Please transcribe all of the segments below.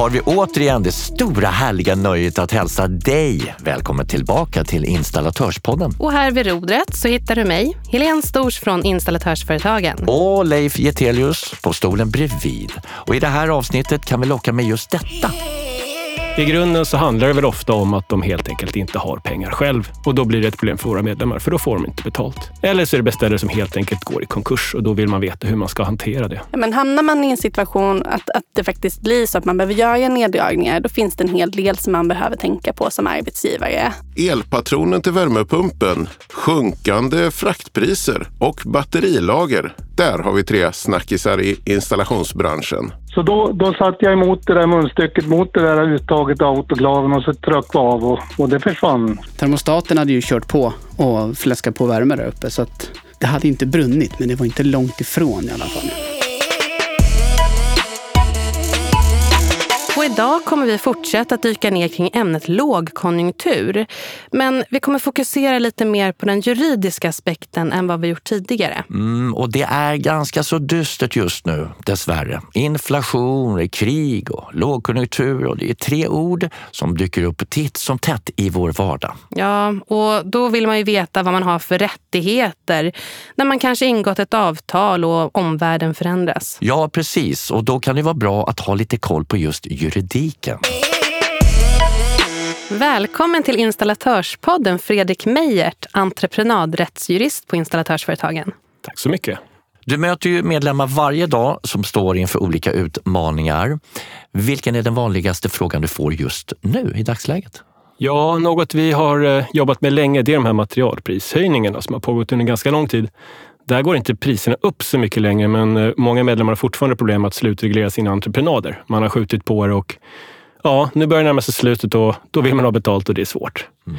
har vi återigen det stora härliga nöjet att hälsa dig välkommen tillbaka till Installatörspodden. Och här vid rodret så hittar du mig, Helene Stors från Installatörsföretagen. Och Leif Getelius på stolen bredvid. Och i det här avsnittet kan vi locka med just detta. I grunden så handlar det väl ofta om att de helt enkelt inte har pengar själv och då blir det ett problem för våra medlemmar för då får de inte betalt. Eller så är det beställare som helt enkelt går i konkurs och då vill man veta hur man ska hantera det. Ja, men hamnar man i en situation att, att det faktiskt blir så att man behöver göra neddragningar, då finns det en hel del som man behöver tänka på som arbetsgivare. Elpatronen till värmepumpen, sjunkande fraktpriser och batterilager. Där har vi tre snackisar i installationsbranschen. Så då, då satte jag emot det där munstycket mot det där uttaget av autoklaven och så tryckte av och, och det försvann. Termostaten hade ju kört på och fläskat på värme där uppe så att det hade inte brunnit men det var inte långt ifrån i alla fall. Och idag kommer vi fortsätta att dyka ner kring ämnet lågkonjunktur. Men vi kommer fokusera lite mer på den juridiska aspekten än vad vi gjort tidigare. Mm, och det är ganska så dystert just nu, dessvärre. Inflation, krig och lågkonjunktur. Och det är tre ord som dyker upp titt som tätt i vår vardag. Ja, och då vill man ju veta vad man har för rättigheter när man kanske ingått ett avtal och omvärlden förändras. Ja, precis. Och då kan det vara bra att ha lite koll på just juridiken. Välkommen till Installatörspodden Fredrik Meijert, entreprenadrättsjurist på Installatörsföretagen. Tack så mycket. Du möter ju medlemmar varje dag som står inför olika utmaningar. Vilken är den vanligaste frågan du får just nu i dagsläget? Ja, något vi har eh, jobbat med länge det är de här materialprishöjningarna som har pågått under ganska lång tid. Där går inte priserna upp så mycket längre, men eh, många medlemmar har fortfarande problem att slutreglera sina entreprenader. Man har skjutit på det och ja, nu börjar det närma sig slutet och då vill man ha betalt och det är svårt. Mm.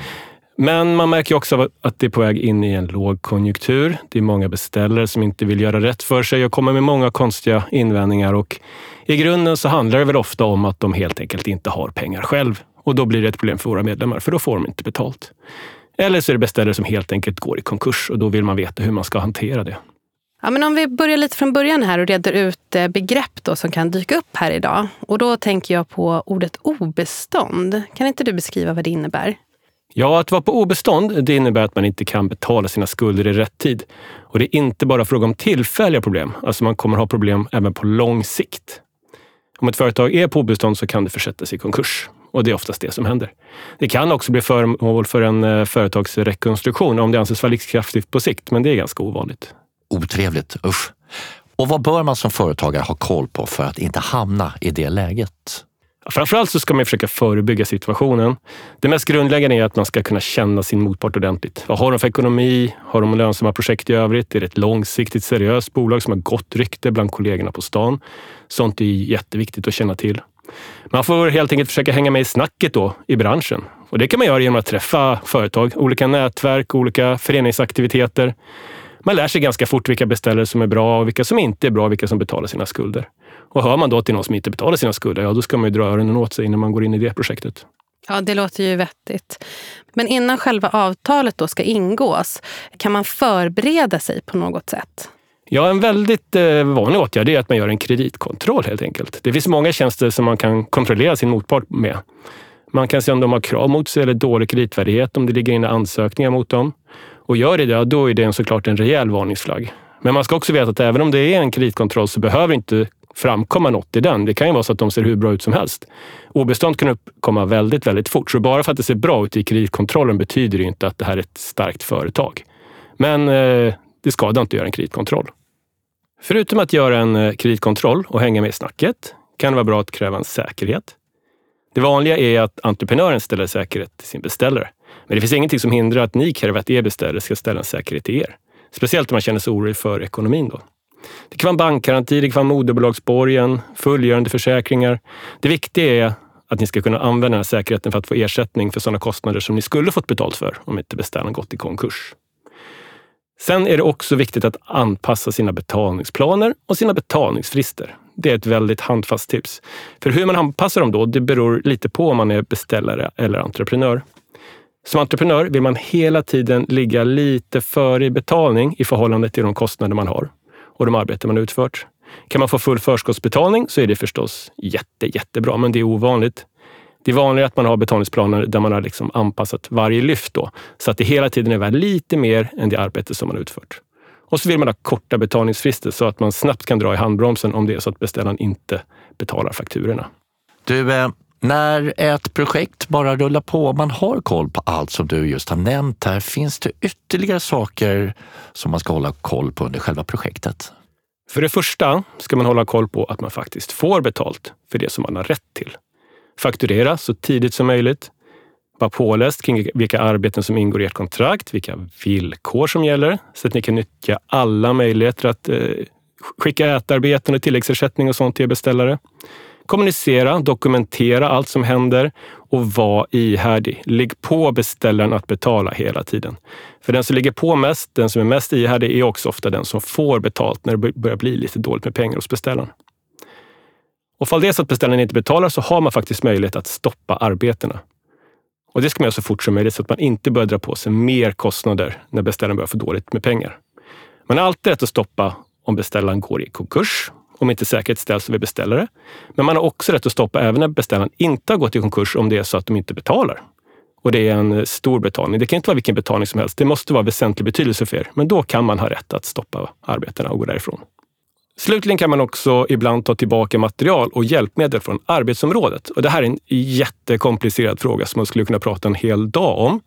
Men man märker också att det är på väg in i en lågkonjunktur. Det är många beställare som inte vill göra rätt för sig och kommer med många konstiga invändningar. Och I grunden så handlar det väl ofta om att de helt enkelt inte har pengar själv. Och då blir det ett problem för våra medlemmar, för då får de inte betalt. Eller så är det beställare som helt enkelt går i konkurs och då vill man veta hur man ska hantera det. Ja, men om vi börjar lite från början här och reder ut eh, begrepp då som kan dyka upp här idag. Och då tänker jag på ordet obestånd. Kan inte du beskriva vad det innebär? Ja, att vara på obestånd det innebär att man inte kan betala sina skulder i rätt tid. Och det är inte bara fråga om tillfälliga problem, alltså man kommer ha problem även på lång sikt. Om ett företag är på obestånd så kan det försättas i konkurs och det är oftast det som händer. Det kan också bli föremål för en eh, företagsrekonstruktion om det anses vara livskraftigt på sikt, men det är ganska ovanligt. Otrevligt, usch. Och vad bör man som företagare ha koll på för att inte hamna i det läget? Framförallt så ska man försöka förebygga situationen. Det mest grundläggande är att man ska kunna känna sin motpart ordentligt. Vad har de för ekonomi? Har de lönsamma projekt i övrigt? Är det ett långsiktigt seriöst bolag som har gott rykte bland kollegorna på stan? Sånt är jätteviktigt att känna till. Man får helt enkelt försöka hänga med i snacket då i branschen. Och det kan man göra genom att träffa företag, olika nätverk, olika föreningsaktiviteter. Man lär sig ganska fort vilka beställare som är bra och vilka som inte är bra, vilka som betalar sina skulder. Och hör man då till någon som inte betalar sina skulder, ja då ska man ju dra öronen åt sig innan man går in i det projektet. Ja, det låter ju vettigt. Men innan själva avtalet då ska ingås, kan man förbereda sig på något sätt? Ja, en väldigt eh, vanlig åtgärd är att man gör en kreditkontroll helt enkelt. Det finns många tjänster som man kan kontrollera sin motpart med. Man kan se om de har krav mot sig eller dålig kreditvärdighet, om det ligger inne ansökningar mot dem. Och gör det det, då är det såklart en rejäl varningsflagg. Men man ska också veta att även om det är en kreditkontroll så behöver inte framkomma något i den. Det kan ju vara så att de ser hur bra ut som helst. Obestånd kan uppkomma väldigt, väldigt fort. Så bara för att det ser bra ut i kreditkontrollen betyder det inte att det här är ett starkt företag. Men eh, det skadar inte att göra en kreditkontroll. Förutom att göra en eh, kreditkontroll och hänga med i snacket kan det vara bra att kräva en säkerhet. Det vanliga är att entreprenören ställer säkerhet till sin beställare. Men det finns ingenting som hindrar att ni kräver att er beställare ska ställa en säkerhet till er. Speciellt om man känner sig orolig för ekonomin. Då. Det kan vara en bankgaranti, det kan vara moderbolagsborgen, fullgörande försäkringar. Det viktiga är att ni ska kunna använda den här säkerheten för att få ersättning för sådana kostnader som ni skulle fått betalt för om inte beställaren gått i konkurs. Sen är det också viktigt att anpassa sina betalningsplaner och sina betalningsfrister. Det är ett väldigt handfast tips. För hur man anpassar dem då, det beror lite på om man är beställare eller entreprenör. Som entreprenör vill man hela tiden ligga lite före i betalning i förhållande till de kostnader man har och de arbeten man utfört. Kan man få full förskottsbetalning så är det förstås jätte, jättebra, men det är ovanligt. Det är vanligare att man har betalningsplaner där man har liksom anpassat varje lyft då, så att det hela tiden är värt lite mer än det arbete som man utfört. Och så vill man ha korta betalningsfrister så att man snabbt kan dra i handbromsen om det är så att beställaren inte betalar fakturorna. Du, eh, när ett projekt bara rullar på man har koll på allt som du just har nämnt här, finns det ytterligare saker som man ska hålla koll på under själva projektet? För det första ska man hålla koll på att man faktiskt får betalt för det som man har rätt till. Fakturera så tidigt som möjligt. Var påläst kring vilka arbeten som ingår i ert kontrakt, vilka villkor som gäller, så att ni kan nyttja alla möjligheter att eh, skicka ätarbeten och tilläggsersättning och sånt till er beställare. Kommunicera, dokumentera allt som händer och var ihärdig. Ligg på beställaren att betala hela tiden. För den som ligger på mest, den som är mest ihärdig, är också ofta den som får betalt när det börjar bli lite dåligt med pengar hos beställaren. Och fall det är så att beställaren inte betalar så har man faktiskt möjlighet att stoppa arbetena. Och det ska man göra så fort som möjligt så att man inte börjar dra på sig mer kostnader när beställaren börjar få dåligt med pengar. Man har alltid rätt att stoppa om beställaren går i konkurs, om inte säkerhet ställs över beställare. Men man har också rätt att stoppa även när beställaren inte har gått i konkurs om det är så att de inte betalar. Och det är en stor betalning. Det kan inte vara vilken betalning som helst. Det måste vara väsentlig betydelse för er. Men då kan man ha rätt att stoppa arbetena och gå därifrån. Slutligen kan man också ibland ta tillbaka material och hjälpmedel från arbetsområdet. Och det här är en jättekomplicerad fråga som man skulle kunna prata en hel dag om.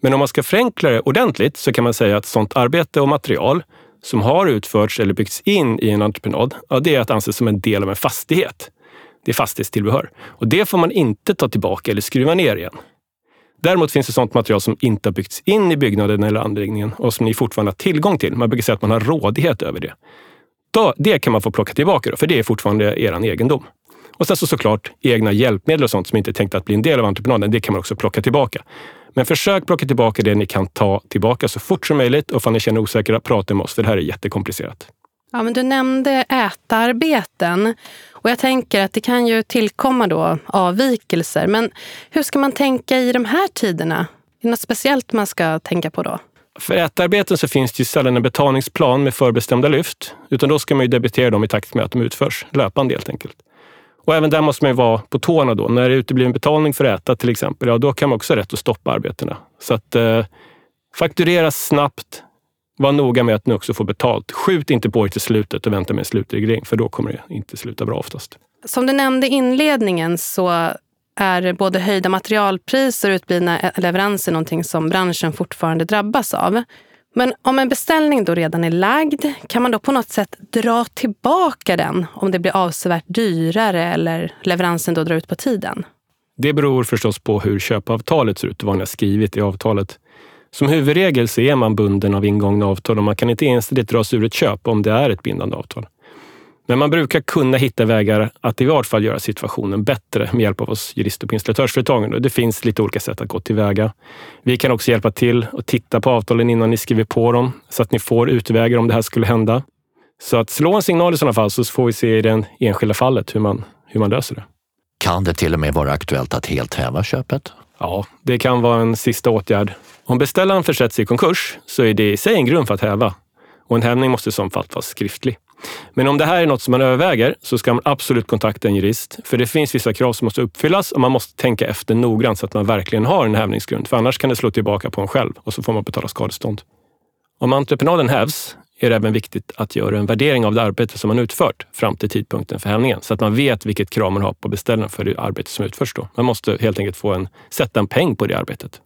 Men om man ska förenkla det ordentligt så kan man säga att sånt arbete och material som har utförts eller byggts in i en entreprenad, ja, det är att anses som en del av en fastighet. Det är fastighetstillbehör. Och det får man inte ta tillbaka eller skruva ner igen. Däremot finns det sånt material som inte har byggts in i byggnaden eller anläggningen och som ni fortfarande har tillgång till. Man brukar säga att man har rådighet över det. Då, det kan man få plocka tillbaka, då, för det är fortfarande er egendom. Och sen så såklart egna hjälpmedel och sånt som inte är tänkt att bli en del av entreprenaden, det kan man också plocka tillbaka. Men försök plocka tillbaka det ni kan ta tillbaka så fort som möjligt och om ni känner osäkra, prata med oss, för det här är jättekomplicerat. Ja, men du nämnde ätarbeten och jag tänker att det kan ju tillkomma då avvikelser. Men hur ska man tänka i de här tiderna? Är det något speciellt man ska tänka på då? För ätarbeten så finns det ju sällan en betalningsplan med förbestämda lyft, utan då ska man ju debitera dem i takt med att de utförs, löpande helt enkelt. Och även där måste man ju vara på tårna då. När det uteblir en betalning för att äta till exempel, ja då kan man också ha rätt att stoppa arbetena. Så att eh, fakturera snabbt, var noga med att ni också får betalt. Skjut inte på er till slutet och vänta med en slutreglering, för då kommer det inte sluta bra oftast. Som du nämnde i inledningen så är både höjda materialpriser och utblivna leveranser någonting som branschen fortfarande drabbas av. Men om en beställning då redan är lagd, kan man då på något sätt dra tillbaka den om det blir avsevärt dyrare eller leveransen då drar ut på tiden? Det beror förstås på hur köpavtalet ser ut och vad ni har skrivit i avtalet. Som huvudregel så är man bunden av ingångna avtal och man kan inte ensidigt dra sig ur ett köp om det är ett bindande avtal. Men man brukar kunna hitta vägar att i vart fall göra situationen bättre med hjälp av oss jurister på installatörsföretagen. Det finns lite olika sätt att gå tillväga. Vi kan också hjälpa till och titta på avtalen innan ni skriver på dem så att ni får utvägar om det här skulle hända. Så att slå en signal i sådana fall så får vi se i det enskilda fallet hur man, hur man löser det. Kan det till och med vara aktuellt att helt häva köpet? Ja, det kan vara en sista åtgärd. Om beställaren försätts i konkurs så är det i sig en grund för att häva. Och en hävning måste som fall vara skriftlig. Men om det här är något som man överväger så ska man absolut kontakta en jurist. För det finns vissa krav som måste uppfyllas och man måste tänka efter noggrant så att man verkligen har en hävningsgrund. För annars kan det slå tillbaka på en själv och så får man betala skadestånd. Om entreprenaden hävs är det även viktigt att göra en värdering av det arbete som man utfört fram till tidpunkten för hävningen så att man vet vilket krav man har på beställaren för det arbete som utförs. Då. Man måste helt enkelt få en, sätta en peng på det arbetet.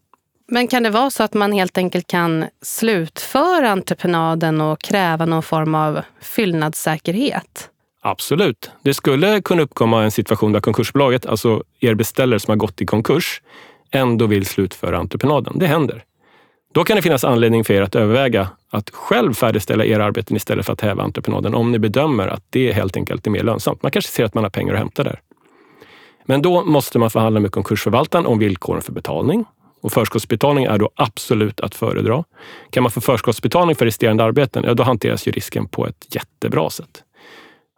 Men kan det vara så att man helt enkelt kan slutföra entreprenaden och kräva någon form av fyllnadssäkerhet? Absolut. Det skulle kunna uppkomma en situation där konkursbolaget, alltså er beställare som har gått i konkurs, ändå vill slutföra entreprenaden. Det händer. Då kan det finnas anledning för er att överväga att själv färdigställa era arbeten istället för att häva entreprenaden om ni bedömer att det helt enkelt är mer lönsamt. Man kanske ser att man har pengar att hämta där. Men då måste man förhandla med konkursförvaltaren om villkoren för betalning och förskottsbetalning är då absolut att föredra. Kan man få förskottsbetalning för resterande arbeten, ja, då hanteras ju risken på ett jättebra sätt.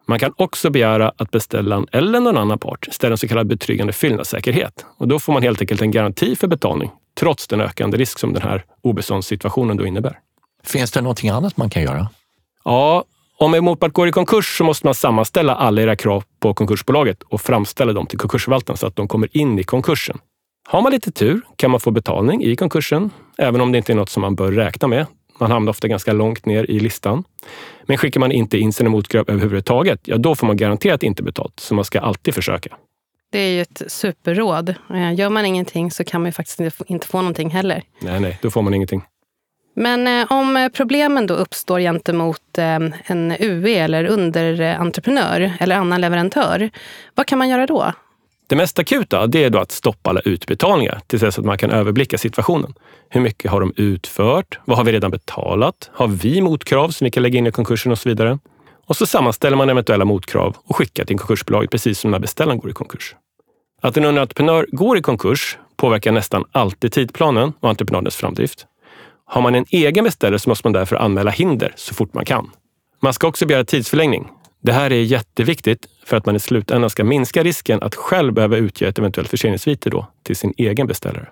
Man kan också begära att beställaren eller någon annan part ställer en så kallad betryggande fyllnadssäkerhet. Och då får man helt enkelt en garanti för betalning, trots den ökande risk som den här obeståndssituationen då innebär. Finns det någonting annat man kan göra? Ja, Om en motpart går i konkurs så måste man sammanställa alla era krav på konkursbolaget och framställa dem till konkursförvaltaren så att de kommer in i konkursen. Har man lite tur kan man få betalning i konkursen, även om det inte är något som man bör räkna med. Man hamnar ofta ganska långt ner i listan. Men skickar man inte in sina motkrav överhuvudtaget, ja då får man garanterat inte betalt. Så man ska alltid försöka. Det är ju ett superråd. Eh, Gör man ingenting så kan man ju faktiskt inte få- någonting heller. Nej, nej, då får man ingenting. Men eh, om eh, problemen då uppstår gentemot en UE eller underentreprenör eller annan leverantör, vad kan man göra då? Det mest akuta det är då att stoppa alla utbetalningar till dess att man kan överblicka situationen. Hur mycket har de utfört? Vad har vi redan betalat? Har vi motkrav som vi kan lägga in i konkursen och så vidare? Och så sammanställer man eventuella motkrav och skickar till konkursbolaget precis som när beställaren går i konkurs. Att en underentreprenör går i konkurs påverkar nästan alltid tidplanen och entreprenadens framdrift. Har man en egen beställare så måste man därför anmäla hinder så fort man kan. Man ska också begära tidsförlängning. Det här är jätteviktigt för att man i slutändan ska minska risken att själv behöva utge ett eventuellt förseningsvite då till sin egen beställare.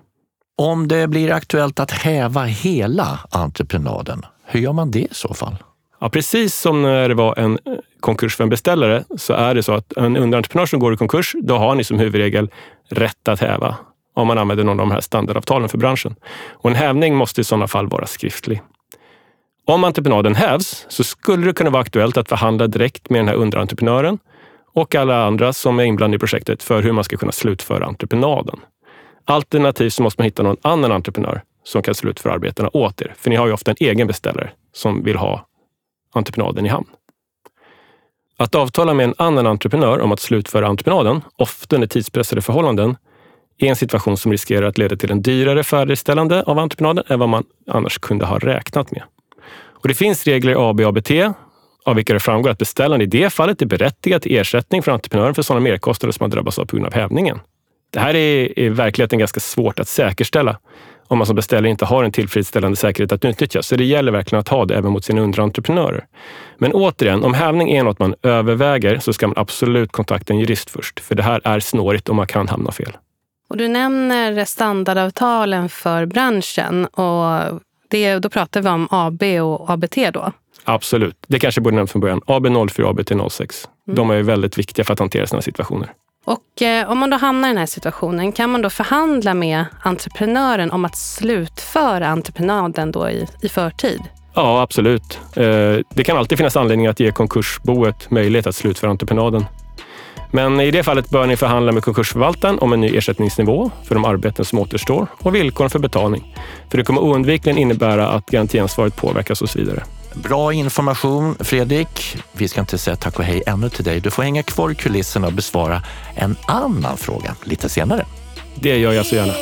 Om det blir aktuellt att häva hela entreprenaden, hur gör man det i så fall? Ja, precis som när det var en eh, konkurs för en beställare så är det så att en underentreprenör som går i konkurs, då har ni som huvudregel rätt att häva om man använder någon av de här standardavtalen för branschen. Och en hävning måste i sådana fall vara skriftlig. Om entreprenaden hävs så skulle det kunna vara aktuellt att förhandla direkt med den här underentreprenören och alla andra som är inblandade i projektet för hur man ska kunna slutföra entreprenaden. Alternativt så måste man hitta någon annan entreprenör som kan slutföra arbetena åt er. För ni har ju ofta en egen beställare som vill ha entreprenaden i hamn. Att avtala med en annan entreprenör om att slutföra entreprenaden, ofta under tidspressade förhållanden, är en situation som riskerar att leda till en dyrare färdigställande av entreprenaden än vad man annars kunde ha räknat med. Och det finns regler i AB och ABT av vilka det framgår att beställaren i det fallet är berättigad till ersättning från entreprenören för sådana merkostnader som man drabbas av på grund av hävningen. Det här är i verkligheten ganska svårt att säkerställa om man som beställare inte har en tillfredsställande säkerhet att utnyttja. Så det gäller verkligen att ha det även mot sina underentreprenörer. Men återigen, om hävning är något man överväger så ska man absolut kontakta en jurist först. För det här är snårigt och man kan hamna fel. Och du nämner standardavtalen för branschen. Och det, då pratar vi om AB och ABT då. Absolut. Det kanske borde nämnt från början. AB04 och ABT06. De är ju väldigt viktiga för att hantera sådana situationer. Och eh, om man då hamnar i den här situationen, kan man då förhandla med entreprenören om att slutföra entreprenaden då i, i förtid? Ja, absolut. Eh, Det kan alltid finnas anledning att ge konkursboet möjlighet att slutföra entreprenaden. Men i det fallet bör ni förhandla med konkursförvaltaren om en ny ersättningsnivå för de arbeten som återstår och villkoren för betalning. För det kommer oundvikligen innebära att garantiansvaret påverkas och så vidare. Bra information, Fredrik. Vi ska inte säga tack och hej ännu till dig. Du får hänga kvar i kulisserna och besvara en annan fråga lite senare. Det gör jag så gärna.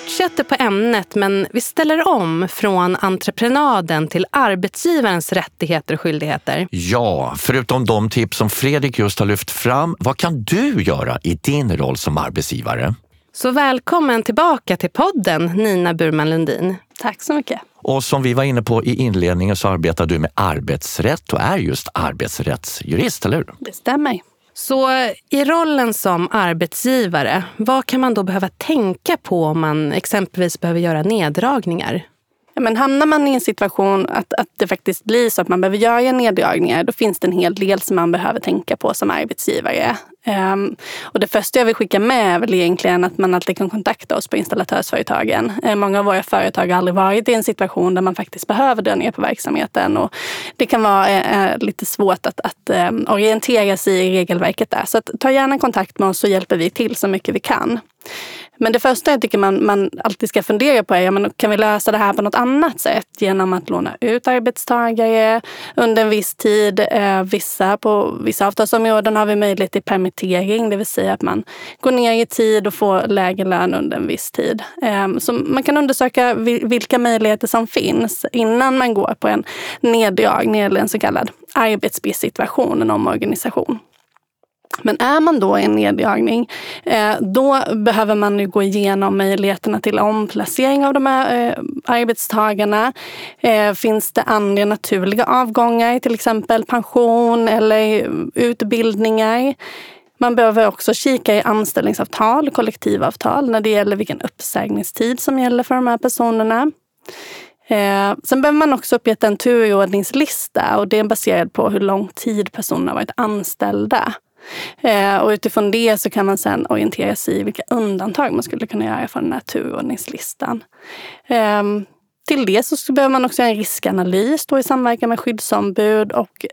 Fortsätter på ämnet, men vi ställer om från entreprenaden till arbetsgivarens rättigheter och skyldigheter. Ja, förutom de tips som Fredrik just har lyft fram, vad kan du göra i din roll som arbetsgivare? Så välkommen tillbaka till podden, Nina Burman Lundin. Tack så mycket. Och som vi var inne på i inledningen så arbetar du med arbetsrätt och är just arbetsrättsjurist, eller hur? Det stämmer. Så i rollen som arbetsgivare, vad kan man då behöva tänka på om man exempelvis behöver göra neddragningar? Ja, men hamnar man i en situation att, att det faktiskt blir så att man behöver göra neddragningar, då finns det en hel del som man behöver tänka på som arbetsgivare. Um, och det första jag vill skicka med är väl egentligen att man alltid kan kontakta oss på installatörsföretagen. Eh, många av våra företag har aldrig varit i en situation där man faktiskt behöver dra ner på verksamheten. Och det kan vara uh, lite svårt att, att um, orientera sig i regelverket där. Så att, ta gärna kontakt med oss så hjälper vi till så mycket vi kan. Men det första jag tycker man, man alltid ska fundera på är, ja, men kan vi lösa det här på något annat sätt? Genom att låna ut arbetstagare under en viss tid. Eh, vissa, på vissa avtalsområden har vi möjlighet till permittering, det vill säga att man går ner i tid och får lägre lön under en viss tid. Eh, så man kan undersöka vilka möjligheter som finns innan man går på en neddragning eller en så kallad arbetsbristsituation, en omorganisation. Men är man då i en neddragning, eh, då behöver man ju gå igenom möjligheterna till omplacering av de här eh, arbetstagarna. Eh, finns det andra naturliga avgångar, till exempel pension eller utbildningar? Man behöver också kika i anställningsavtal, kollektivavtal, när det gäller vilken uppsägningstid som gäller för de här personerna. Eh, sen behöver man också upprätta en turordningslista och det är baserat på hur lång tid personerna har varit anställda. Eh, och utifrån det så kan man sen orientera sig i vilka undantag man skulle kunna göra från den här turordningslistan. Eh, till det så behöver man också göra en riskanalys då i samverkan med skyddsombud och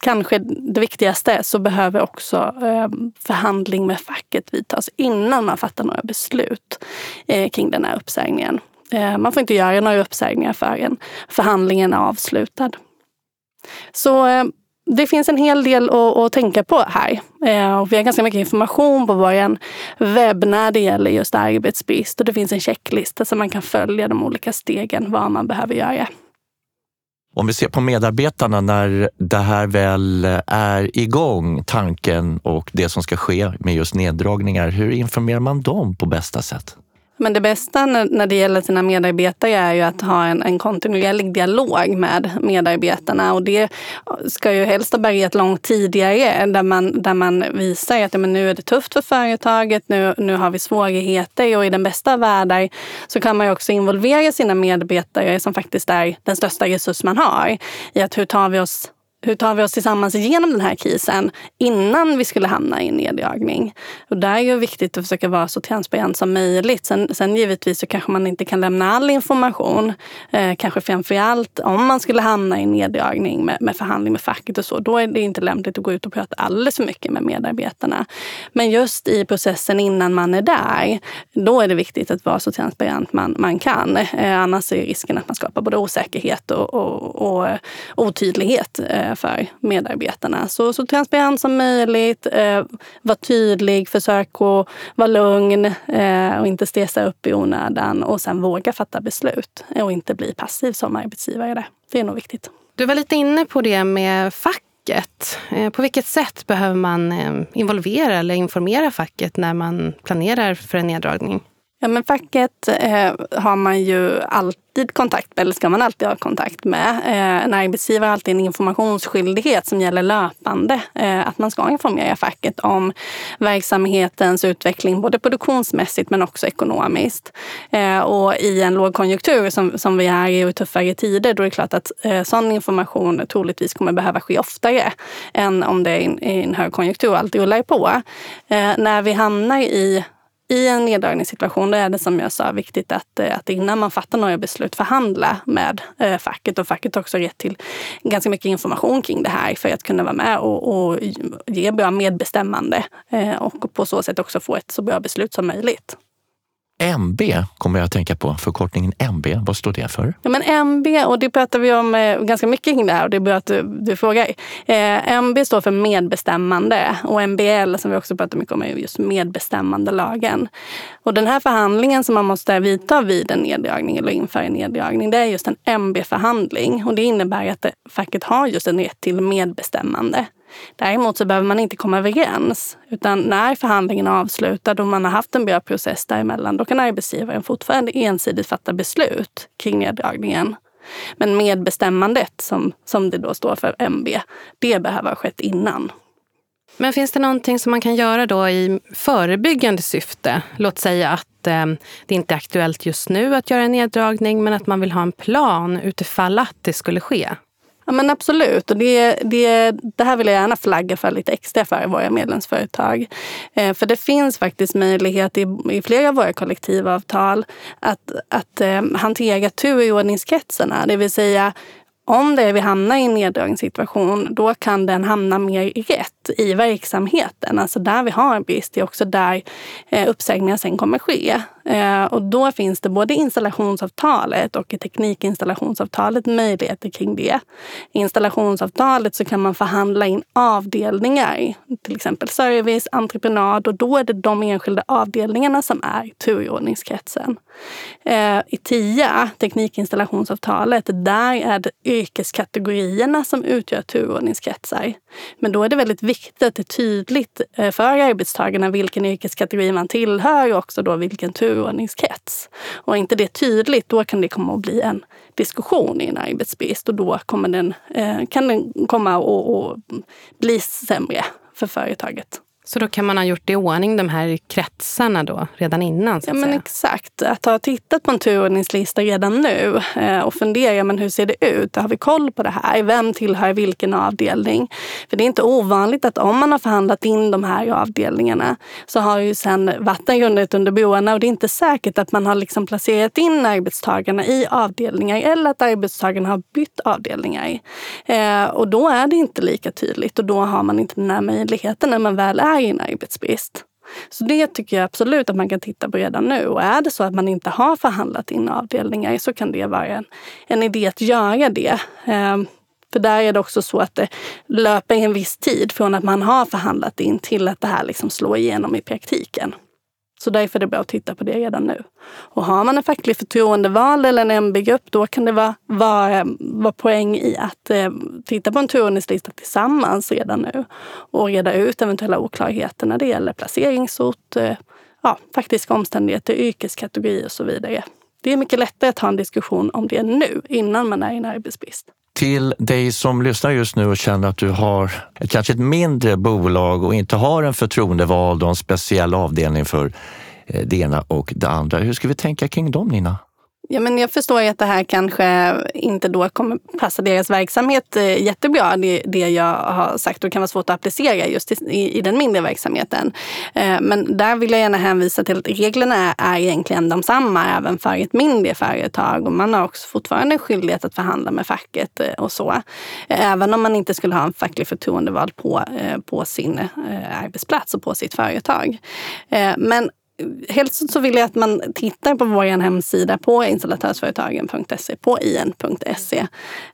kanske det viktigaste så behöver också ehm, förhandling med facket vidtas innan man fattar några beslut eh, kring den här uppsägningen. Eh, man får inte göra några uppsägningar förrän förhandlingen är avslutad. Så ehm, det finns en hel del att, att tänka på här. Eh, och vi har ganska mycket information på vår webb när det gäller just arbetsbrist. Och det finns en checklista så man kan följa de olika stegen, vad man behöver göra. Om vi ser på medarbetarna när det här väl är igång, tanken och det som ska ske med just neddragningar, hur informerar man dem på bästa sätt? Men det bästa när, det gäller sina medarbetare är ju att ha en, en kontinuerlig dialog med medarbetarna. Och det ska ju helst ha börjat långt tidigare där man, där man visar att men nu är det tufft för företaget, nu, nu har vi svårigheter och i den bästa av världar så kan man ju också involvera sina medarbetare som faktiskt är den största resurs man har i att hur tar vi oss hur tar vi oss tillsammans igenom den här krisen innan vi skulle hamna i en neddragning? Och där är det viktigt att försöka vara så transparent som möjligt. Sen, sen givetvis så kanske man inte kan lämna all information. Eh, kanske framför allt om man skulle hamna i en neddragning med, med förhandling med facket och så. Då är det inte lämpligt att gå ut och prata alldeles för mycket med medarbetarna. Men just i processen innan man är där, då är det viktigt att vara så transparent man, man kan. Eh, annars är risken att man skapar både osäkerhet och, och, och eh, otydlighet eh, Eh, för medarbetarna. Så, så transparent som möjligt, eh, var tydlig, försök att vara lugn eh, och inte stressa upp i onödan och sen våga fatta beslut och inte bli passiv som arbetsgivare. Där. Det är nog viktigt. Du var lite inne på det med facket. Eh, på vilket sätt behöver man eh, involvera eller informera facket när man planerar för en neddragning? Ja, men facket eh, har man ju alltid kontakt med, eller ska man alltid ha kontakt med. Eh, en arbetsgivare har alltid en informationsskyldighet som gäller löpande. Eh, att man ska informera facket om verksamhetens utveckling, både produktionsmässigt men också ekonomiskt. Eh, och i en lågkonjunktur som, som vi är i och i tuffare tider, då är det klart att eh, sån information troligtvis kommer behöva ske oftare än om det är i en högkonjunktur och allt rullar på. Eh, när vi hamnar i i en neddragningssituation är det som jag sa viktigt att, eh, att innan man fattar några beslut förhandla med eh, facket. Och facket har också rätt till ganska mycket information kring det här för att kunna vara med och, och ge bra medbestämmande eh, och på så sätt också få ett så bra beslut som möjligt. MB kommer jag att tänka på, förkortningen MB. Vad står det för? Ja, men MB, och det pratar vi om eh, ganska mycket kring det här och det är bra att du, du frågar. Eh, MB står för medbestämmande och MBL som vi också pratar mycket om är just medbestämmandelagen. Och den här förhandlingen som man måste vidta vid en neddragning eller inför en neddragning, det är just en MB-förhandling och det innebär att eh, facket har just en rätt till medbestämmande. Däremot så behöver man inte komma överens. Utan när förhandlingen är avslutad och man har haft en bra process däremellan, då kan arbetsgivaren fortfarande ensidigt fatta beslut kring neddragningen. Men medbestämmandet, som, som det då står för MB, det behöver ha skett innan. Men finns det någonting som man kan göra då i förebyggande syfte? Låt säga att eh, det inte är aktuellt just nu att göra en neddragning, men att man vill ha en plan utifall att det skulle ske. Ja, men absolut. Och det, det, det här vill jag gärna flagga för lite extra för våra medlemsföretag. Eh, för det finns faktiskt möjlighet i, i flera av våra kollektivavtal att, att eh, hantera turordningskretsarna. Det vill säga om det är vi hamnar i en neddragningssituation, då kan den hamna mer rätt i verksamheten. Alltså där vi har en brist, det är också där eh, uppsägningar sen kommer ske. Eh, och då finns det både installationsavtalet och i teknikinstallationsavtalet möjligheter kring det. I installationsavtalet så kan man förhandla in avdelningar, till exempel service, entreprenad och då är det de enskilda avdelningarna som är turordningskretsen. Eh, I TIA, teknikinstallationsavtalet, där är det yrkeskategorierna som utgör turordningskretsar. Men då är det väldigt viktigt att det är tydligt eh, för arbetstagarna vilken yrkeskategori man tillhör och också då vilken turordningskrets. Och är inte det tydligt, då kan det komma att bli en diskussion i en arbetsbrist och då kommer den, eh, kan den komma att bli sämre för företaget. Så då kan man ha gjort i ordning de här kretsarna då redan innan? Så ja, men säga. exakt. Att ha tittat på en turordningslista redan nu eh, och fundera, men hur ser det ut? Har vi koll på det här? Vem tillhör vilken avdelning? För det är inte ovanligt att om man har förhandlat in de här avdelningarna så har ju sen vatten runnit under broarna och det är inte säkert att man har liksom placerat in arbetstagarna i avdelningar eller att arbetstagarna har bytt avdelningar. Eh, och då är det inte lika tydligt och då har man inte den här möjligheten när man väl är i en arbetsbrist. Så det tycker jag absolut att man kan titta på redan nu. Och är det så att man inte har förhandlat in avdelningar så kan det vara en, en idé att göra det. Ehm, för där är det också så att det löper en viss tid från att man har förhandlat in till att det här liksom slår igenom i praktiken. Så därför är det bra att titta på det redan nu. Och har man en facklig förtroendevald eller en MB-grupp då kan det vara, vara, vara poäng i att eh, titta på en turordningslista tillsammans redan nu och reda ut eventuella oklarheter när det gäller placeringsort, eh, ja, faktiska omständigheter, yrkeskategori och så vidare. Det är mycket lättare att ha en diskussion om det nu, innan man är i en arbetsbrist. Till dig som lyssnar just nu och känner att du har ett, kanske ett mindre bolag och inte har en förtroendevald och en speciell avdelning för eh, det ena och det andra. Hur ska vi tänka kring dem, Nina? Ja, men jag förstår ju att det här kanske inte då kommer passa deras verksamhet eh, jättebra, det, det jag har sagt. Och kan vara svårt att applicera just i, i den mindre verksamheten. Eh, men där vill jag gärna hänvisa till att reglerna är egentligen de samma även för ett mindre företag. Och man har också fortfarande en skyldighet att förhandla med facket eh, och så. Även om man inte skulle ha en facklig förtroendevald på, på sin arbetsplats och på sitt företag. Men helst så vill jag att man tittar på vår hemsida på installatörsföretagen.se, på in.se.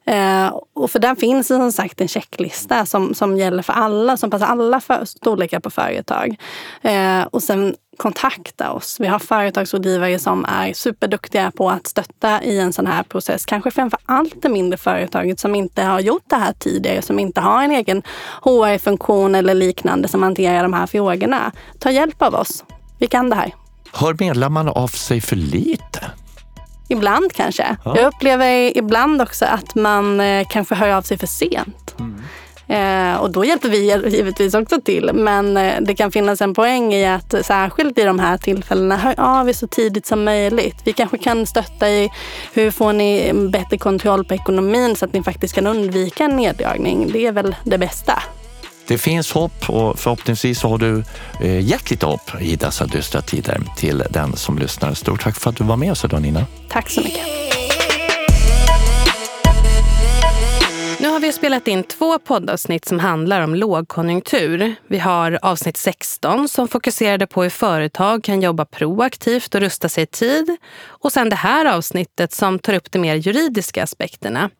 Eh, och för där finns det som sagt en checklista som, som gäller för alla, som passar alla för, storlekar på företag. Eh, och sen kontakta oss. Vi har företagsrådgivare som är superduktiga på att stötta i en sån här process. Kanske framför allt det mindre företaget som inte har gjort det här tidigare, som inte har en egen HR-funktion eller liknande som hanterar de här frågorna. Ta hjälp av oss vi kan det här. Hör medlemmarna av sig för lite? Ibland kanske. Ja. Jag upplever ibland också att man eh, kanske hör av sig för sent. Mm. Eh, och då hjälper vi givetvis också till. Men eh, det kan finnas en poäng i att särskilt i de här tillfällena hör av er så tidigt som möjligt. Vi kanske kan stötta i hur får ni bättre kontroll på ekonomin så att ni faktiskt kan undvika en neddragning. Det är väl det bästa. Det finns hopp och förhoppningsvis har du eh, gett lite hopp i dessa dystra tider till den som lyssnar. Stort tack för att du var med oss idag Nina. Tack så mycket. Nu har vi spelat in två poddavsnitt som handlar om lågkonjunktur. Vi har avsnitt 16 som fokuserade på hur företag kan jobba proaktivt och rusta sig i tid. Och sen det här avsnittet som tar upp de mer juridiska aspekterna.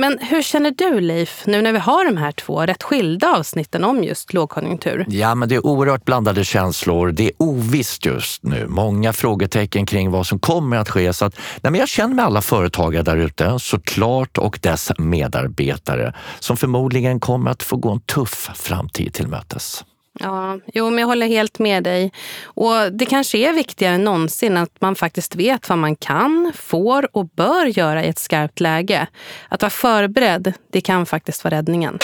Men hur känner du Leif, nu när vi har de här två rätt skilda avsnitten om just lågkonjunktur? Ja, men det är oerhört blandade känslor. Det är ovisst just nu. Många frågetecken kring vad som kommer att ske. Så att, nej, men jag känner med alla företagare där ute såklart och dess medarbetare som förmodligen kommer att få gå en tuff framtid till mötes. Ja, jo, men jag håller helt med dig. Och Det kanske är viktigare än någonsin att man faktiskt vet vad man kan, får och bör göra i ett skarpt läge. Att vara förberedd, det kan faktiskt vara räddningen.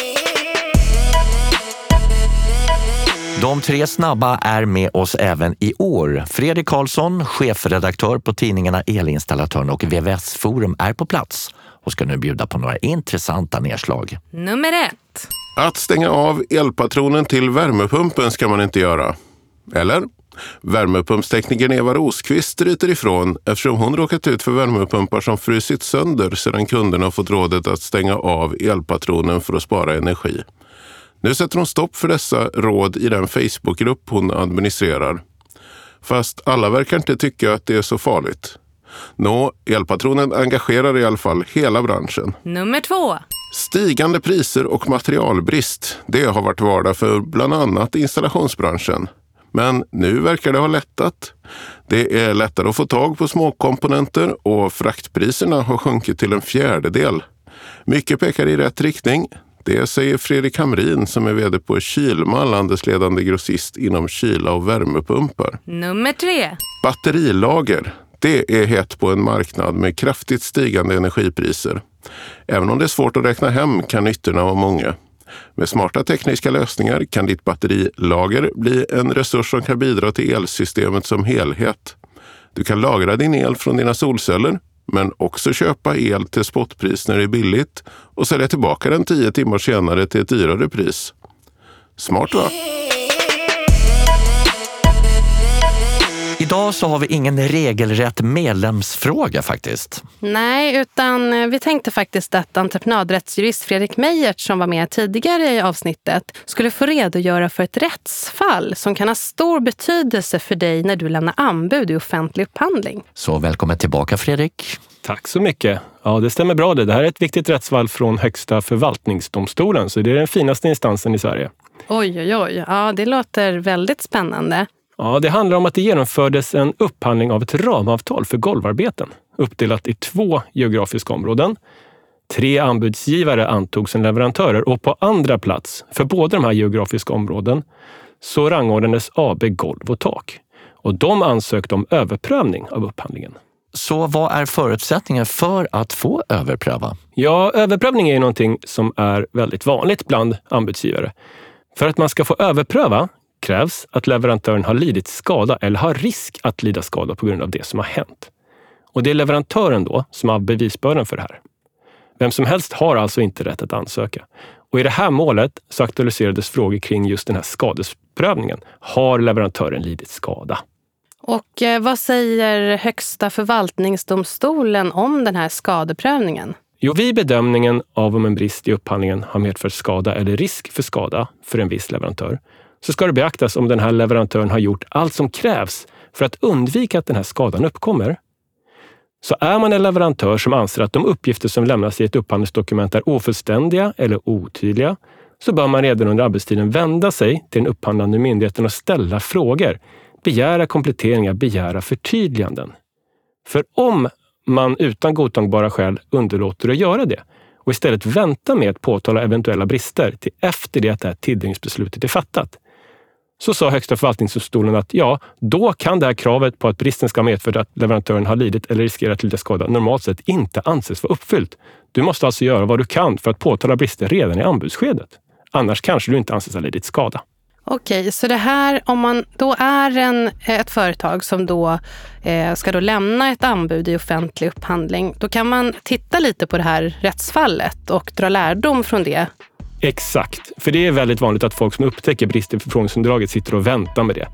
De tre snabba är med oss även i år. Fredrik Karlsson, chefredaktör på tidningarna Elinstallatören och VVS Forum är på plats och ska nu bjuda på några intressanta nedslag. Nummer ett. Att stänga av elpatronen till värmepumpen ska man inte göra. Eller? Värmepumpsteknikern Eva Rosqvist ryter ifrån eftersom hon råkat ut för värmepumpar som frusit sönder sedan kunderna fått rådet att stänga av elpatronen för att spara energi. Nu sätter hon stopp för dessa råd i den Facebookgrupp hon administrerar. Fast alla verkar inte tycka att det är så farligt. Nå, elpatronen engagerar i alla fall hela branschen. Nummer två. Stigande priser och materialbrist, det har varit vardag för bland annat installationsbranschen. Men nu verkar det ha lättat. Det är lättare att få tag på småkomponenter och fraktpriserna har sjunkit till en fjärdedel. Mycket pekar i rätt riktning. Det säger Fredrik Hamrin som är vd på Kylma, landets ledande grossist inom kyla och värmepumpar. Nummer tre. Batterilager. Det är hett på en marknad med kraftigt stigande energipriser. Även om det är svårt att räkna hem kan nyttorna vara många. Med smarta tekniska lösningar kan ditt batterilager bli en resurs som kan bidra till elsystemet som helhet. Du kan lagra din el från dina solceller, men också köpa el till spotpris när det är billigt och sälja tillbaka den tio timmar senare till ett dyrare pris. Smart va? Idag så har vi ingen regelrätt medlemsfråga faktiskt. Nej, utan eh, vi tänkte faktiskt att entreprenadrättsjurist Fredrik Meijert som var med tidigare i avsnittet skulle få redogöra för ett rättsfall som kan ha stor betydelse för dig när du lämnar anbud i offentlig upphandling. Så välkommen tillbaka Fredrik. Tack så mycket. Ja, det stämmer bra det. Det här är ett viktigt rättsfall från Högsta förvaltningsdomstolen, så det är den finaste instansen i Sverige. Oj, oj, oj. Ja, det låter väldigt spännande. Ja, det handlar om att det genomfördes en upphandling av ett ramavtal för golvarbeten uppdelat i två geografiska områden. Tre anbudsgivare antogs som leverantörer och på andra plats för båda de här geografiska områden så rangordnades AB Golv och Tak. Och de ansökte om överprövning av upphandlingen. Så vad är förutsättningen för att få överpröva? Ja, överprövning är ju någonting som är väldigt vanligt bland anbudsgivare. För att man ska få överpröva krävs att leverantören har lidit skada eller har risk att lida skada på grund av det som har hänt. Och det är leverantören då som har bevisbördan för det här. Vem som helst har alltså inte rätt att ansöka. Och i det här målet så aktualiserades frågor kring just den här skadesprövningen. Har leverantören lidit skada? Och eh, vad säger Högsta förvaltningsdomstolen om den här skadeprövningen? Jo, vid bedömningen av om en brist i upphandlingen har medfört skada eller risk för skada för en viss leverantör så ska det beaktas om den här leverantören har gjort allt som krävs för att undvika att den här skadan uppkommer. Så är man en leverantör som anser att de uppgifter som lämnas i ett upphandlingsdokument är ofullständiga eller otydliga så bör man redan under arbetstiden vända sig till den upphandlande myndigheten och ställa frågor, begära kompletteringar, begära förtydliganden. För om man utan godtagbara skäl underlåter att göra det och istället väntar med att påtala eventuella brister till efter det att det här tilldelningsbeslutet är fattat, så sa Högsta förvaltningsdomstolen att ja, då kan det här kravet på att bristen ska medföra att leverantören har lidit eller riskerar att lida skada normalt sett inte anses vara uppfyllt. Du måste alltså göra vad du kan för att påtala brister redan i anbudsskedet. Annars kanske du inte anses ha lidit skada. Okej, så det här om man då är en, eh, ett företag som då eh, ska då lämna ett anbud i offentlig upphandling, då kan man titta lite på det här rättsfallet och dra lärdom från det Exakt, för det är väldigt vanligt att folk som upptäcker brister i förfrågningsunderlaget sitter och väntar med det.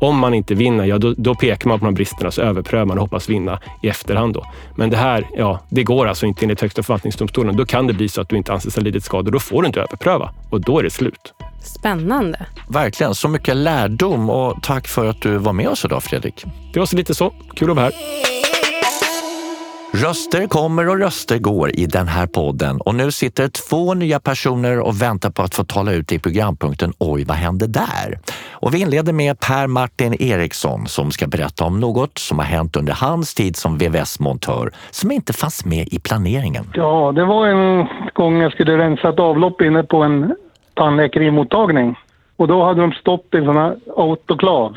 Om man inte vinner, ja då, då pekar man på de bristerna så överprövar man och hoppas vinna i efterhand. Då. Men det här, ja, det går alltså inte enligt Högsta förvaltningsdomstolen. Då kan det bli så att du inte anses ha lidit skada. Då får du inte överpröva och då är det slut. Spännande. Verkligen, så mycket lärdom och tack för att du var med oss idag Fredrik. Det var så lite så. Kul att vara här. Röster kommer och röster går i den här podden och nu sitter två nya personer och väntar på att få tala ut i programpunkten Oj, vad hände där? Och vi inleder med Per Martin Eriksson som ska berätta om något som har hänt under hans tid som VVS-montör som inte fanns med i planeringen. Ja, det var en gång jag skulle rensa ett avlopp inne på en tandläkarimottagning. Och då hade de stopp i en sån här autoklav.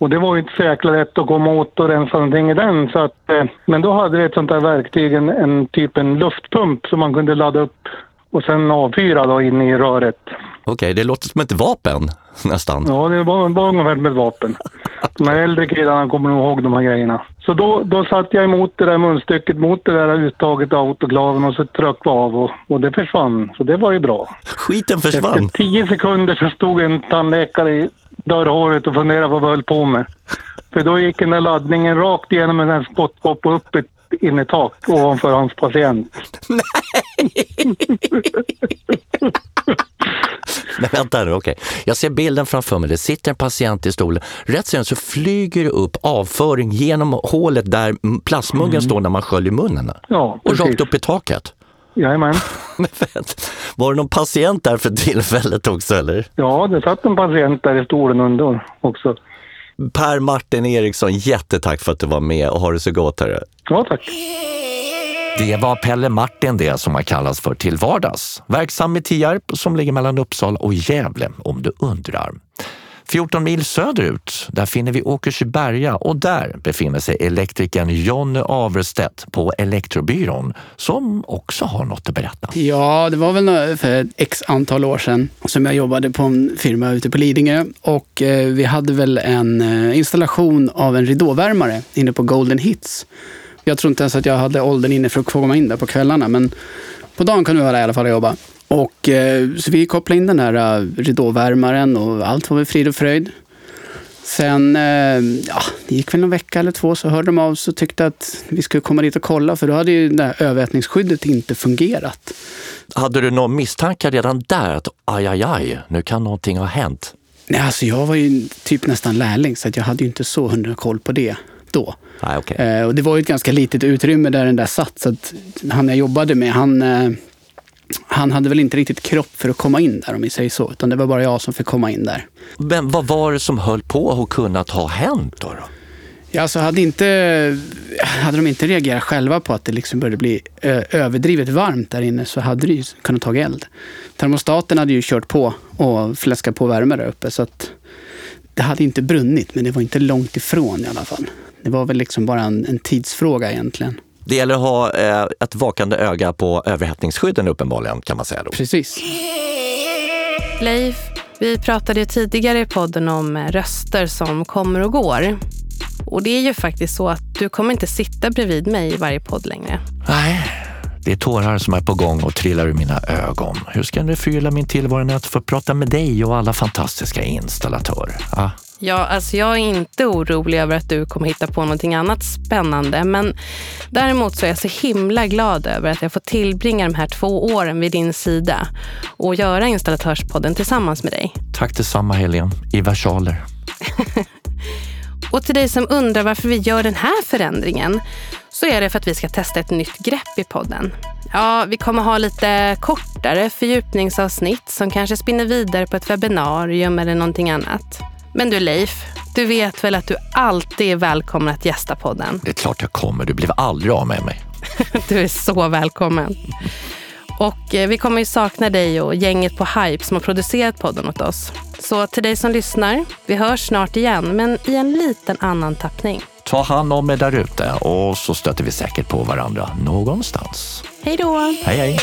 Och det var ju inte så jäkla lätt att komma åt och rensa någonting i den. Så att, eh, men då hade vi ett sånt där verktyg, en, en typ en luftpump som man kunde ladda upp och sen avfyra då in i röret. Okej, det låter som ett vapen nästan. Ja, det var, var ungefär med ett vapen. De här äldre killarna kommer nog ihåg de här grejerna. Så då, då satte jag emot det där munstycket mot det där uttaget av autoklaven och så tryckte vi av och, och det försvann. Så det var ju bra. Skiten försvann. Efter tio sekunder så stod en tandläkare i dörrhåret och funderade på vad jag höll på med. För då gick den där laddningen rakt igenom en spottkopp och upp ett innertak ovanför hans patient. Men vänta nu, okej. Jag ser bilden framför mig. Det sitter en patient i stolen. Rätt sen så flyger det upp avföring genom hålet där plastmuggen står när man sköljer munnen. Ja, Och precis. rakt upp i taket. Jajamän. Var det någon patient där för tillfället också eller? Ja, det satt en patient där i stolen under också. Per Martin Eriksson, jättetack för att du var med och har det så gott. Hörru. Ja, tack. Det var Pelle Martin det som har kallats för till vardags. Verksam i Tierp som ligger mellan Uppsala och Gävle om du undrar. 14 mil söderut, där finner vi Åkersberga och där befinner sig elektrikern Jonny Averstedt på Elektrobyrån som också har något att berätta. Ja, det var väl för ett x antal år sedan som jag jobbade på en firma ute på Lidingö och eh, vi hade väl en eh, installation av en ridåvärmare inne på Golden Hits. Jag tror inte ens att jag hade åldern inne för att komma in där på kvällarna, men på dagen kunde vi vara där i alla fall och jobba. Och, eh, så vi kopplade in den här ridåvärmaren och allt var väl frid och fröjd. Sen, ja, det gick väl någon vecka eller två så hörde de av sig och tyckte att vi skulle komma dit och kolla för då hade ju det här överhettningsskyddet inte fungerat. Hade du någon misstanke redan där att aj, aj, aj, nu kan någonting ha hänt? Nej, alltså jag var ju typ nästan lärling så att jag hade ju inte så hundra koll på det då. Ah, okay. eh, och det var ju ett ganska litet utrymme där den där satt så att han jag jobbade med, han, eh, han hade väl inte riktigt kropp för att komma in där om vi säger så, utan det var bara jag som fick komma in där. Men vad var det som höll på att kunnat ha hänt då? då? Ja, alltså hade, inte, hade de inte reagerat själva på att det liksom började bli överdrivet varmt där inne så hade det ju kunnat ta eld. Termostaten hade ju kört på och fläskat på värme där uppe så att det hade inte brunnit, men det var inte långt ifrån i alla fall. Det var väl liksom bara en, en tidsfråga egentligen. Det gäller att ha eh, ett vakande öga på överhettningsskydden uppenbarligen kan man säga då. Precis. Leif, vi pratade ju tidigare i podden om röster som kommer och går. Och det är ju faktiskt så att du kommer inte sitta bredvid mig i varje podd längre. Nej, det är tårar som är på gång och trillar ur mina ögon. Hur ska jag förgylla min tillvaro när jag får prata med dig och alla fantastiska installatörer? Ah. Ja, alltså jag är inte orolig över att du kommer hitta på någonting annat spännande. Men däremot så är jag så himla glad över att jag får tillbringa de här två åren vid din sida och göra Installatörspodden tillsammans med dig. Tack detsamma Helene, i versaler. och till dig som undrar varför vi gör den här förändringen så är det för att vi ska testa ett nytt grepp i podden. Ja, vi kommer ha lite kortare fördjupningsavsnitt som kanske spinner vidare på ett webbinarium eller någonting annat. Men du Leif, du vet väl att du alltid är välkommen att gästa podden? Det är klart jag kommer. Du blir aldrig av med mig. du är så välkommen. Och eh, vi kommer ju sakna dig och gänget på Hype som har producerat podden åt oss. Så till dig som lyssnar, vi hörs snart igen, men i en liten annan tappning. Ta hand om er där ute och så stöter vi säkert på varandra någonstans. Hej då! Hej hej!